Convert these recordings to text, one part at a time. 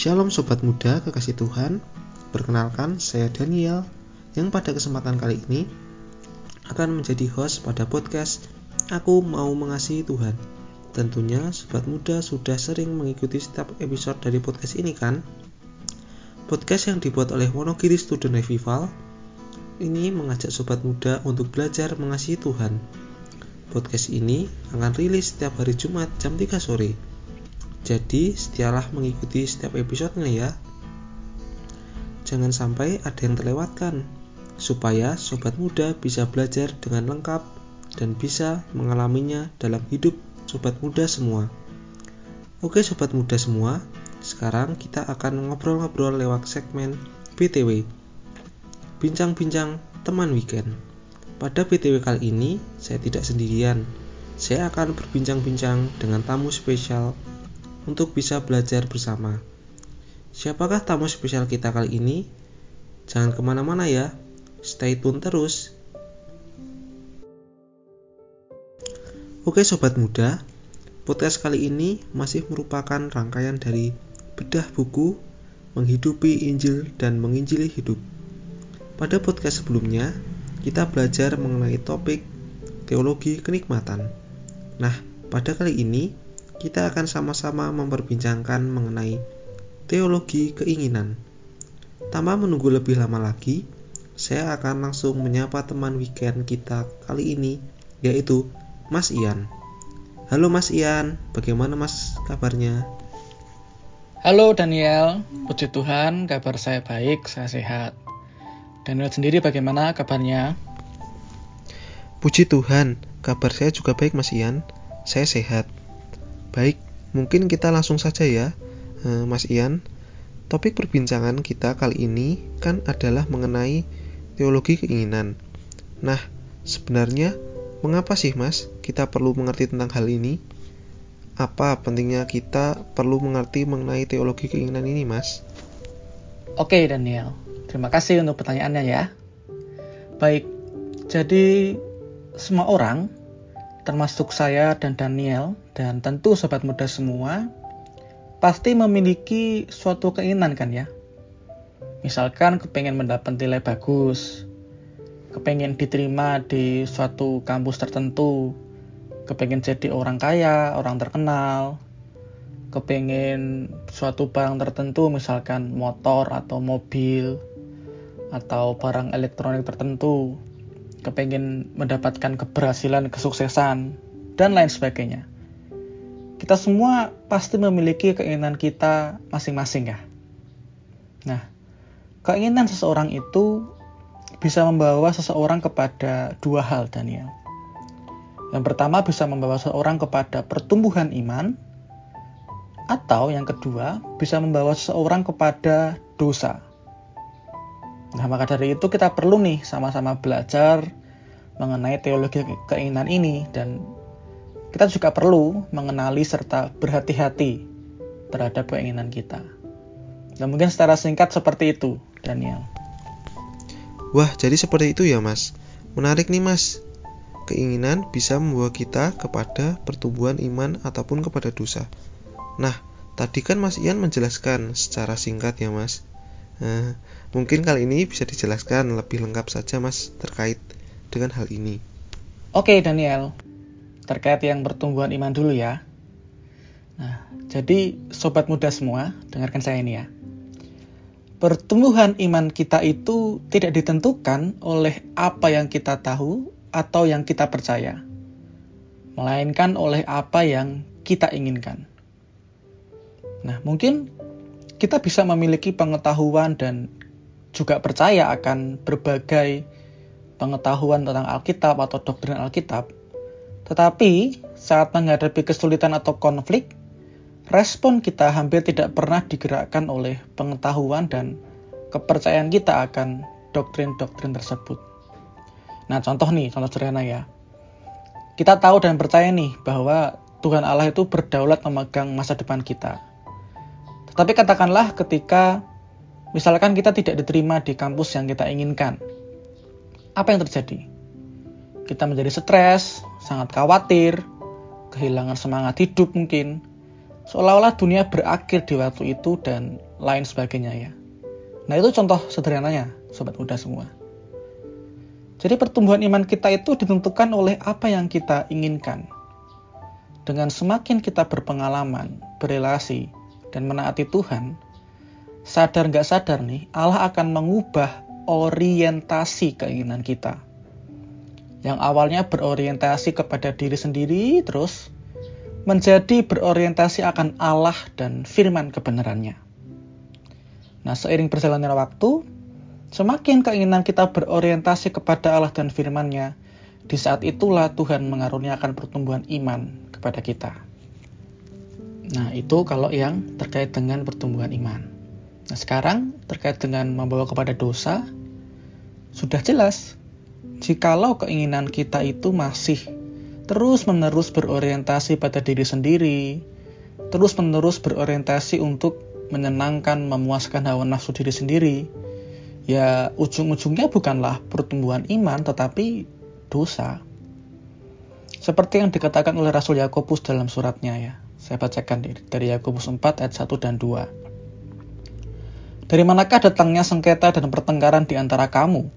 Shalom Sobat Muda Kekasih Tuhan. Perkenalkan saya Daniel Yang pada kesempatan kali ini Akan menjadi host pada podcast Aku Mau Mengasihi Tuhan. Tentunya Sobat Muda sudah sering mengikuti setiap episode dari podcast ini kan? Podcast yang dibuat oleh Wonogiri Student Revival ini mengajak Sobat Muda untuk belajar mengasihi Tuhan. Podcast ini akan rilis setiap hari Jumat jam 3 sore jadi, setialah mengikuti setiap episodenya ya. Jangan sampai ada yang terlewatkan, supaya sobat muda bisa belajar dengan lengkap dan bisa mengalaminya dalam hidup sobat muda semua. Oke sobat muda semua, sekarang kita akan ngobrol-ngobrol lewat segmen BTW. Bincang-bincang teman weekend. Pada BTW kali ini, saya tidak sendirian. Saya akan berbincang-bincang dengan tamu spesial untuk bisa belajar bersama. Siapakah tamu spesial kita kali ini? Jangan ke mana-mana ya, stay tune terus. Oke sobat muda, podcast kali ini masih merupakan rangkaian dari bedah buku menghidupi Injil dan menginjili hidup. Pada podcast sebelumnya, kita belajar mengenai topik teologi kenikmatan. Nah, pada kali ini kita akan sama-sama memperbincangkan mengenai teologi keinginan. Tanpa menunggu lebih lama lagi, saya akan langsung menyapa teman weekend kita kali ini, yaitu Mas Ian. Halo Mas Ian, bagaimana Mas kabarnya? Halo Daniel, puji Tuhan, kabar saya baik, saya sehat. Daniel sendiri bagaimana kabarnya? Puji Tuhan, kabar saya juga baik Mas Ian, saya sehat. Baik, mungkin kita langsung saja ya, eh, Mas Ian. Topik perbincangan kita kali ini kan adalah mengenai teologi keinginan. Nah, sebenarnya mengapa sih Mas kita perlu mengerti tentang hal ini? Apa pentingnya kita perlu mengerti mengenai teologi keinginan ini, Mas? Oke, Daniel. Terima kasih untuk pertanyaannya ya. Baik, jadi semua orang termasuk saya dan Daniel, dan tentu sobat muda semua, pasti memiliki suatu keinginan kan ya. Misalkan kepengen mendapat nilai bagus, kepengen diterima di suatu kampus tertentu, kepengen jadi orang kaya, orang terkenal, kepengen suatu barang tertentu misalkan motor atau mobil atau barang elektronik tertentu kepengen mendapatkan keberhasilan, kesuksesan, dan lain sebagainya. Kita semua pasti memiliki keinginan kita masing-masing ya. Nah, keinginan seseorang itu bisa membawa seseorang kepada dua hal, Daniel. Yang pertama bisa membawa seseorang kepada pertumbuhan iman, atau yang kedua bisa membawa seseorang kepada dosa. Nah, maka dari itu kita perlu nih sama-sama belajar mengenai teologi keinginan ini dan kita juga perlu mengenali serta berhati-hati terhadap keinginan kita. Dan mungkin secara singkat seperti itu, Daniel. Wah, jadi seperti itu ya, Mas. Menarik nih, Mas. Keinginan bisa membawa kita kepada pertumbuhan iman ataupun kepada dosa. Nah, tadi kan Mas Ian menjelaskan secara singkat ya, Mas. Nah, mungkin kali ini bisa dijelaskan lebih lengkap saja Mas terkait dengan hal ini. Oke Daniel, terkait yang pertumbuhan iman dulu ya. Nah, jadi sobat muda semua, dengarkan saya ini ya. Pertumbuhan iman kita itu tidak ditentukan oleh apa yang kita tahu atau yang kita percaya, melainkan oleh apa yang kita inginkan. Nah, mungkin kita bisa memiliki pengetahuan dan juga percaya akan berbagai pengetahuan tentang Alkitab atau doktrin Alkitab. Tetapi saat menghadapi kesulitan atau konflik, respon kita hampir tidak pernah digerakkan oleh pengetahuan dan kepercayaan kita akan doktrin-doktrin tersebut. Nah, contoh nih, contoh sederhana ya. Kita tahu dan percaya nih bahwa Tuhan Allah itu berdaulat memegang masa depan kita. Tetapi katakanlah ketika misalkan kita tidak diterima di kampus yang kita inginkan. Apa yang terjadi? Kita menjadi stres, sangat khawatir, kehilangan semangat hidup mungkin. Seolah-olah dunia berakhir di waktu itu dan lain sebagainya ya. Nah itu contoh sederhananya sobat muda semua. Jadi pertumbuhan iman kita itu ditentukan oleh apa yang kita inginkan. Dengan semakin kita berpengalaman, berelasi, dan menaati Tuhan, sadar nggak sadar nih, Allah akan mengubah orientasi keinginan kita. Yang awalnya berorientasi kepada diri sendiri, terus menjadi berorientasi akan Allah dan firman kebenarannya. Nah, seiring berjalannya waktu, semakin keinginan kita berorientasi kepada Allah dan firman-Nya, di saat itulah Tuhan mengaruniakan pertumbuhan iman kepada kita. Nah, itu kalau yang terkait dengan pertumbuhan iman. Nah, sekarang terkait dengan membawa kepada dosa, sudah jelas. Jikalau keinginan kita itu masih terus-menerus berorientasi pada diri sendiri, terus-menerus berorientasi untuk menyenangkan, memuaskan hawa nafsu diri sendiri, ya ujung-ujungnya bukanlah pertumbuhan iman tetapi dosa. Seperti yang dikatakan oleh Rasul Yakobus dalam suratnya ya. Saya bacakan dari Yakobus 4 ayat 1 dan 2. Dari manakah datangnya sengketa dan pertengkaran di antara kamu?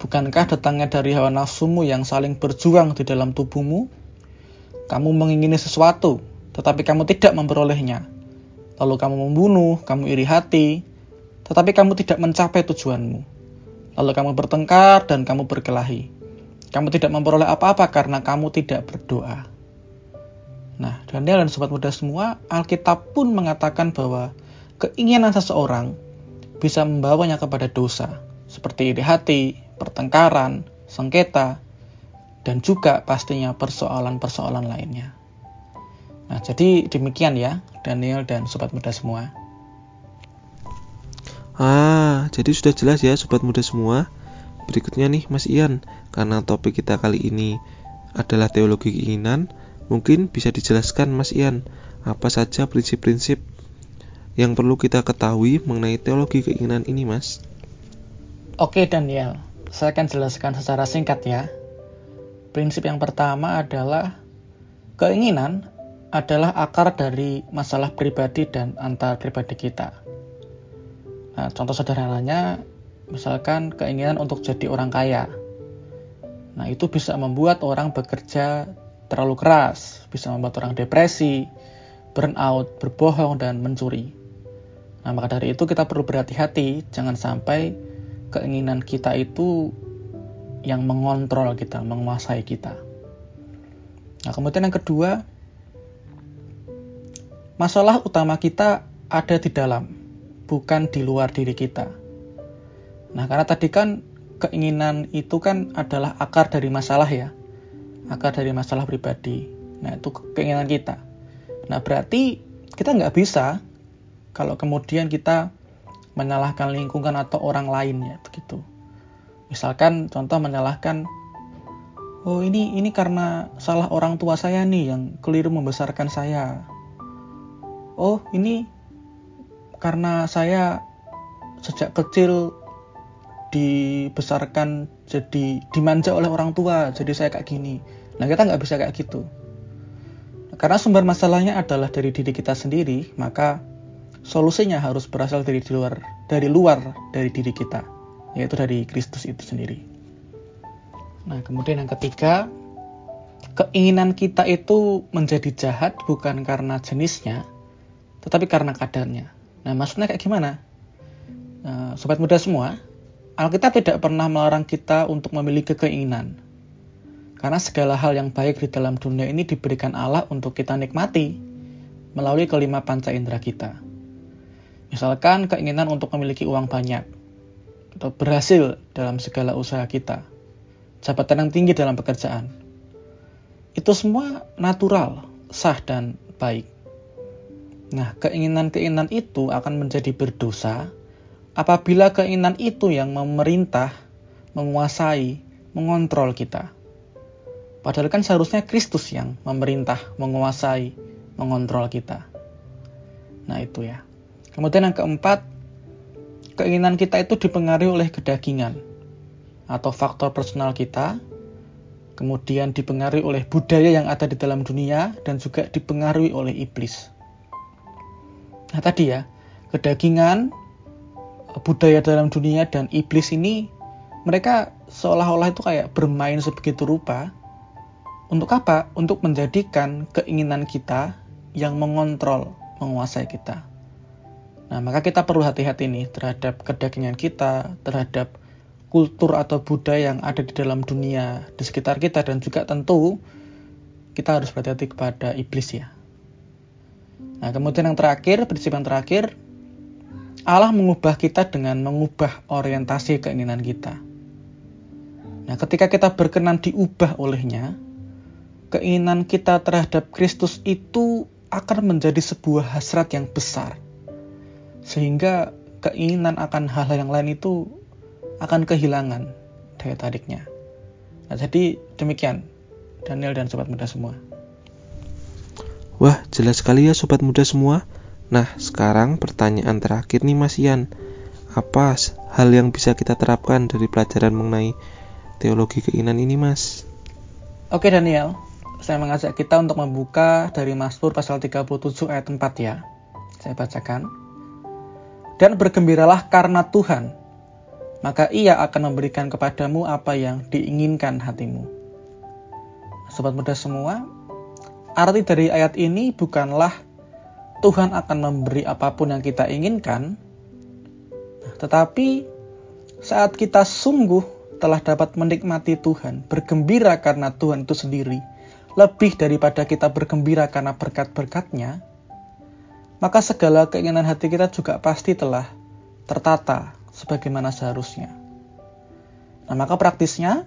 Bukankah datangnya dari hawa nafsumu yang saling berjuang di dalam tubuhmu? Kamu mengingini sesuatu, tetapi kamu tidak memperolehnya. Lalu kamu membunuh, kamu iri hati, tetapi kamu tidak mencapai tujuanmu. Lalu kamu bertengkar dan kamu berkelahi. Kamu tidak memperoleh apa-apa karena kamu tidak berdoa. Nah, Daniel dan sobat muda semua, Alkitab pun mengatakan bahwa keinginan seseorang bisa membawanya kepada dosa, seperti iri hati, pertengkaran, sengketa, dan juga pastinya persoalan-persoalan lainnya. Nah, jadi demikian ya, Daniel dan sobat muda semua. Ah, jadi sudah jelas ya sobat muda semua. Berikutnya nih Mas Ian, karena topik kita kali ini adalah teologi keinginan, mungkin bisa dijelaskan Mas Ian, apa saja prinsip-prinsip yang perlu kita ketahui mengenai teologi keinginan ini, Mas? Oke, Daniel saya akan jelaskan secara singkat ya. Prinsip yang pertama adalah keinginan adalah akar dari masalah pribadi dan antar pribadi kita. Nah, contoh sederhananya, misalkan keinginan untuk jadi orang kaya. Nah, itu bisa membuat orang bekerja terlalu keras, bisa membuat orang depresi, burnout, berbohong, dan mencuri. Nah, maka dari itu kita perlu berhati-hati, jangan sampai keinginan kita itu yang mengontrol kita, menguasai kita. Nah, kemudian yang kedua, masalah utama kita ada di dalam, bukan di luar diri kita. Nah, karena tadi kan keinginan itu kan adalah akar dari masalah ya, akar dari masalah pribadi. Nah, itu keinginan kita. Nah, berarti kita nggak bisa kalau kemudian kita menyalahkan lingkungan atau orang lainnya begitu. Misalkan contoh menyalahkan oh ini ini karena salah orang tua saya nih yang keliru membesarkan saya. Oh, ini karena saya sejak kecil dibesarkan jadi dimanja oleh orang tua jadi saya kayak gini nah kita nggak bisa kayak gitu karena sumber masalahnya adalah dari diri kita sendiri maka solusinya harus berasal dari luar dari luar dari diri kita yaitu dari Kristus itu sendiri. Nah, kemudian yang ketiga, keinginan kita itu menjadi jahat bukan karena jenisnya, tetapi karena kadarnya. Nah, maksudnya kayak gimana? Nah, sobat muda semua, Alkitab tidak pernah melarang kita untuk memiliki keinginan. Karena segala hal yang baik di dalam dunia ini diberikan Allah untuk kita nikmati melalui kelima panca indera kita. Misalkan keinginan untuk memiliki uang banyak, atau berhasil dalam segala usaha kita, jabatan yang tinggi dalam pekerjaan. Itu semua natural, sah, dan baik. Nah, keinginan-keinginan itu akan menjadi berdosa apabila keinginan itu yang memerintah, menguasai, mengontrol kita. Padahal kan seharusnya Kristus yang memerintah, menguasai, mengontrol kita. Nah, itu ya. Kemudian yang keempat, keinginan kita itu dipengaruhi oleh kedagingan atau faktor personal kita, kemudian dipengaruhi oleh budaya yang ada di dalam dunia dan juga dipengaruhi oleh iblis. Nah tadi ya, kedagingan, budaya dalam dunia dan iblis ini mereka seolah-olah itu kayak bermain sebegitu rupa. Untuk apa? Untuk menjadikan keinginan kita yang mengontrol, menguasai kita. Nah, maka kita perlu hati-hati nih terhadap kedagingan kita, terhadap kultur atau budaya yang ada di dalam dunia di sekitar kita dan juga tentu kita harus berhati-hati kepada iblis ya. Nah, kemudian yang terakhir, prinsip yang terakhir, Allah mengubah kita dengan mengubah orientasi keinginan kita. Nah, ketika kita berkenan diubah olehnya, keinginan kita terhadap Kristus itu akan menjadi sebuah hasrat yang besar. Sehingga keinginan akan hal-hal yang lain itu akan kehilangan daya tariknya. Nah, jadi demikian Daniel dan sobat muda semua. Wah, jelas sekali ya sobat muda semua. Nah, sekarang pertanyaan terakhir nih Mas Ian. Apa hal yang bisa kita terapkan dari pelajaran mengenai teologi keinginan ini, Mas? Oke, Daniel. Saya mengajak kita untuk membuka dari Mazmur pasal 37 ayat 4 ya. Saya bacakan. Dan bergembiralah karena Tuhan, maka ia akan memberikan kepadamu apa yang diinginkan hatimu. Sobat muda semua, arti dari ayat ini bukanlah Tuhan akan memberi apa pun yang kita inginkan, tetapi saat kita sungguh telah dapat menikmati Tuhan, bergembira karena Tuhan itu sendiri, lebih daripada kita bergembira karena berkat-berkatnya, maka segala keinginan hati kita juga pasti telah tertata sebagaimana seharusnya. Nah, maka praktisnya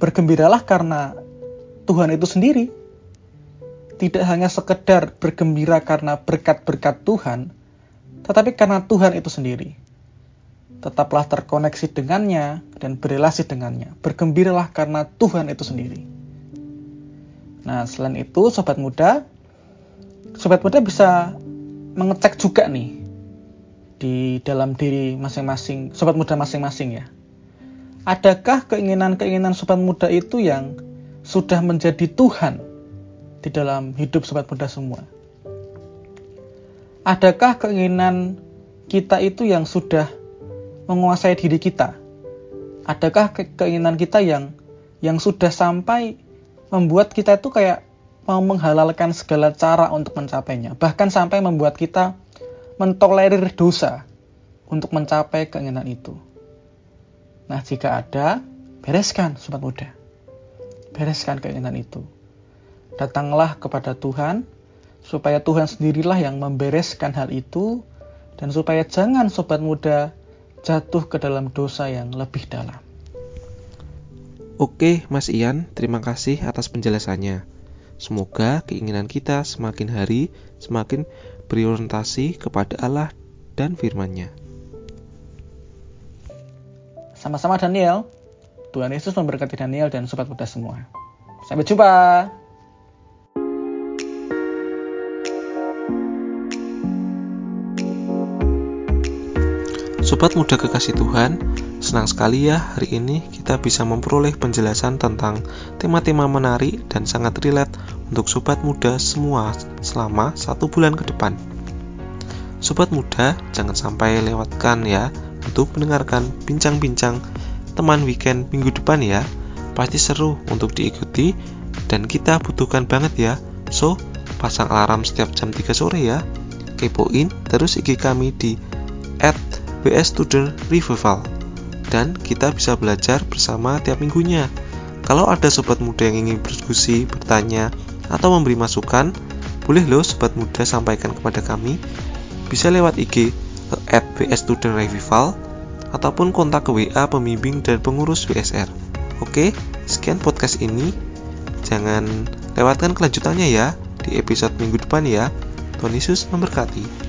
bergembiralah karena Tuhan itu sendiri. Tidak hanya sekedar bergembira karena berkat-berkat Tuhan, tetapi karena Tuhan itu sendiri. Tetaplah terkoneksi dengannya dan berrelasi dengannya. Bergembiralah karena Tuhan itu sendiri. Nah, selain itu, sobat muda, sobat muda bisa mengecek juga nih di dalam diri masing-masing sobat muda masing-masing ya. Adakah keinginan-keinginan sobat muda itu yang sudah menjadi Tuhan di dalam hidup sobat muda semua? Adakah keinginan kita itu yang sudah menguasai diri kita? Adakah keinginan kita yang yang sudah sampai membuat kita itu kayak mau menghalalkan segala cara untuk mencapainya, bahkan sampai membuat kita mentolerir dosa untuk mencapai keinginan itu. Nah, jika ada, bereskan sobat muda. Bereskan keinginan itu. Datanglah kepada Tuhan supaya Tuhan sendirilah yang membereskan hal itu dan supaya jangan sobat muda jatuh ke dalam dosa yang lebih dalam. Oke, Mas Ian, terima kasih atas penjelasannya. Semoga keinginan kita semakin hari semakin berorientasi kepada Allah dan firman-Nya. Sama-sama Daniel. Tuhan Yesus memberkati Daniel dan sobat muda semua. Sampai jumpa. Sobat muda kekasih Tuhan, senang sekali ya hari ini kita bisa memperoleh penjelasan tentang tema-tema menarik dan sangat relate untuk sobat muda semua selama satu bulan ke depan. Sobat muda, jangan sampai lewatkan ya untuk mendengarkan bincang-bincang teman weekend minggu depan ya. Pasti seru untuk diikuti dan kita butuhkan banget ya. So, pasang alarm setiap jam 3 sore ya. Kepoin terus IG kami di at BS Student Revival dan kita bisa belajar bersama tiap minggunya. Kalau ada sobat muda yang ingin berdiskusi, bertanya, atau memberi masukan, boleh loh sobat muda sampaikan kepada kami. Bisa lewat IG at BS Student Revival ataupun kontak ke WA pembimbing dan pengurus BSR. Oke, sekian podcast ini. Jangan lewatkan kelanjutannya ya di episode minggu depan ya. Tuhan Yesus memberkati.